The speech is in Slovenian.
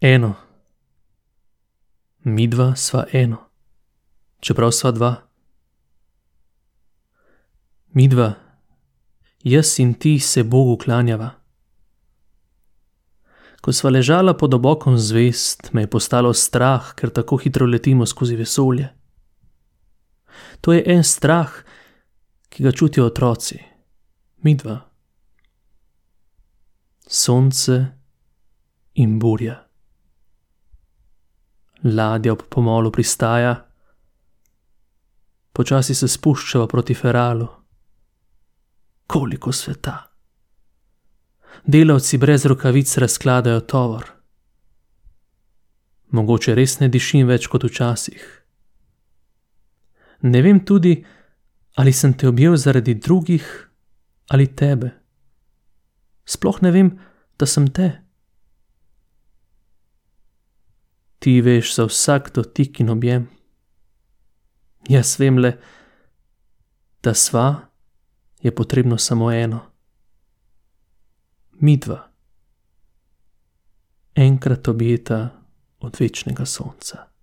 eno. Mi dva sva eno, čeprav sva dva. Mi dva, jaz in ti se Bogu klanjava. Ko sva ležala pod obokom zvezd, me je postalo strah, ker tako hitro letimo skozi vesolje. To je en strah, ki ga čutijo otroci, mi dva. Sonce in burja. Ladja ob pomolu pristaja, počasi se spuščava proti Feralu. Koliko sveta! Delavci brez rokavic razkladajo tovor. Mogoče res ne dišim več kot včasih. Ne vem tudi, ali sem te objel zaradi drugih ali tebe. Sploh ne vem, da sem te. Ti veš za vsak dotik in objem. Jaz vem le, da sva je potrebno samo eno. Mi dva. Enkrat objeta od večnega sonca.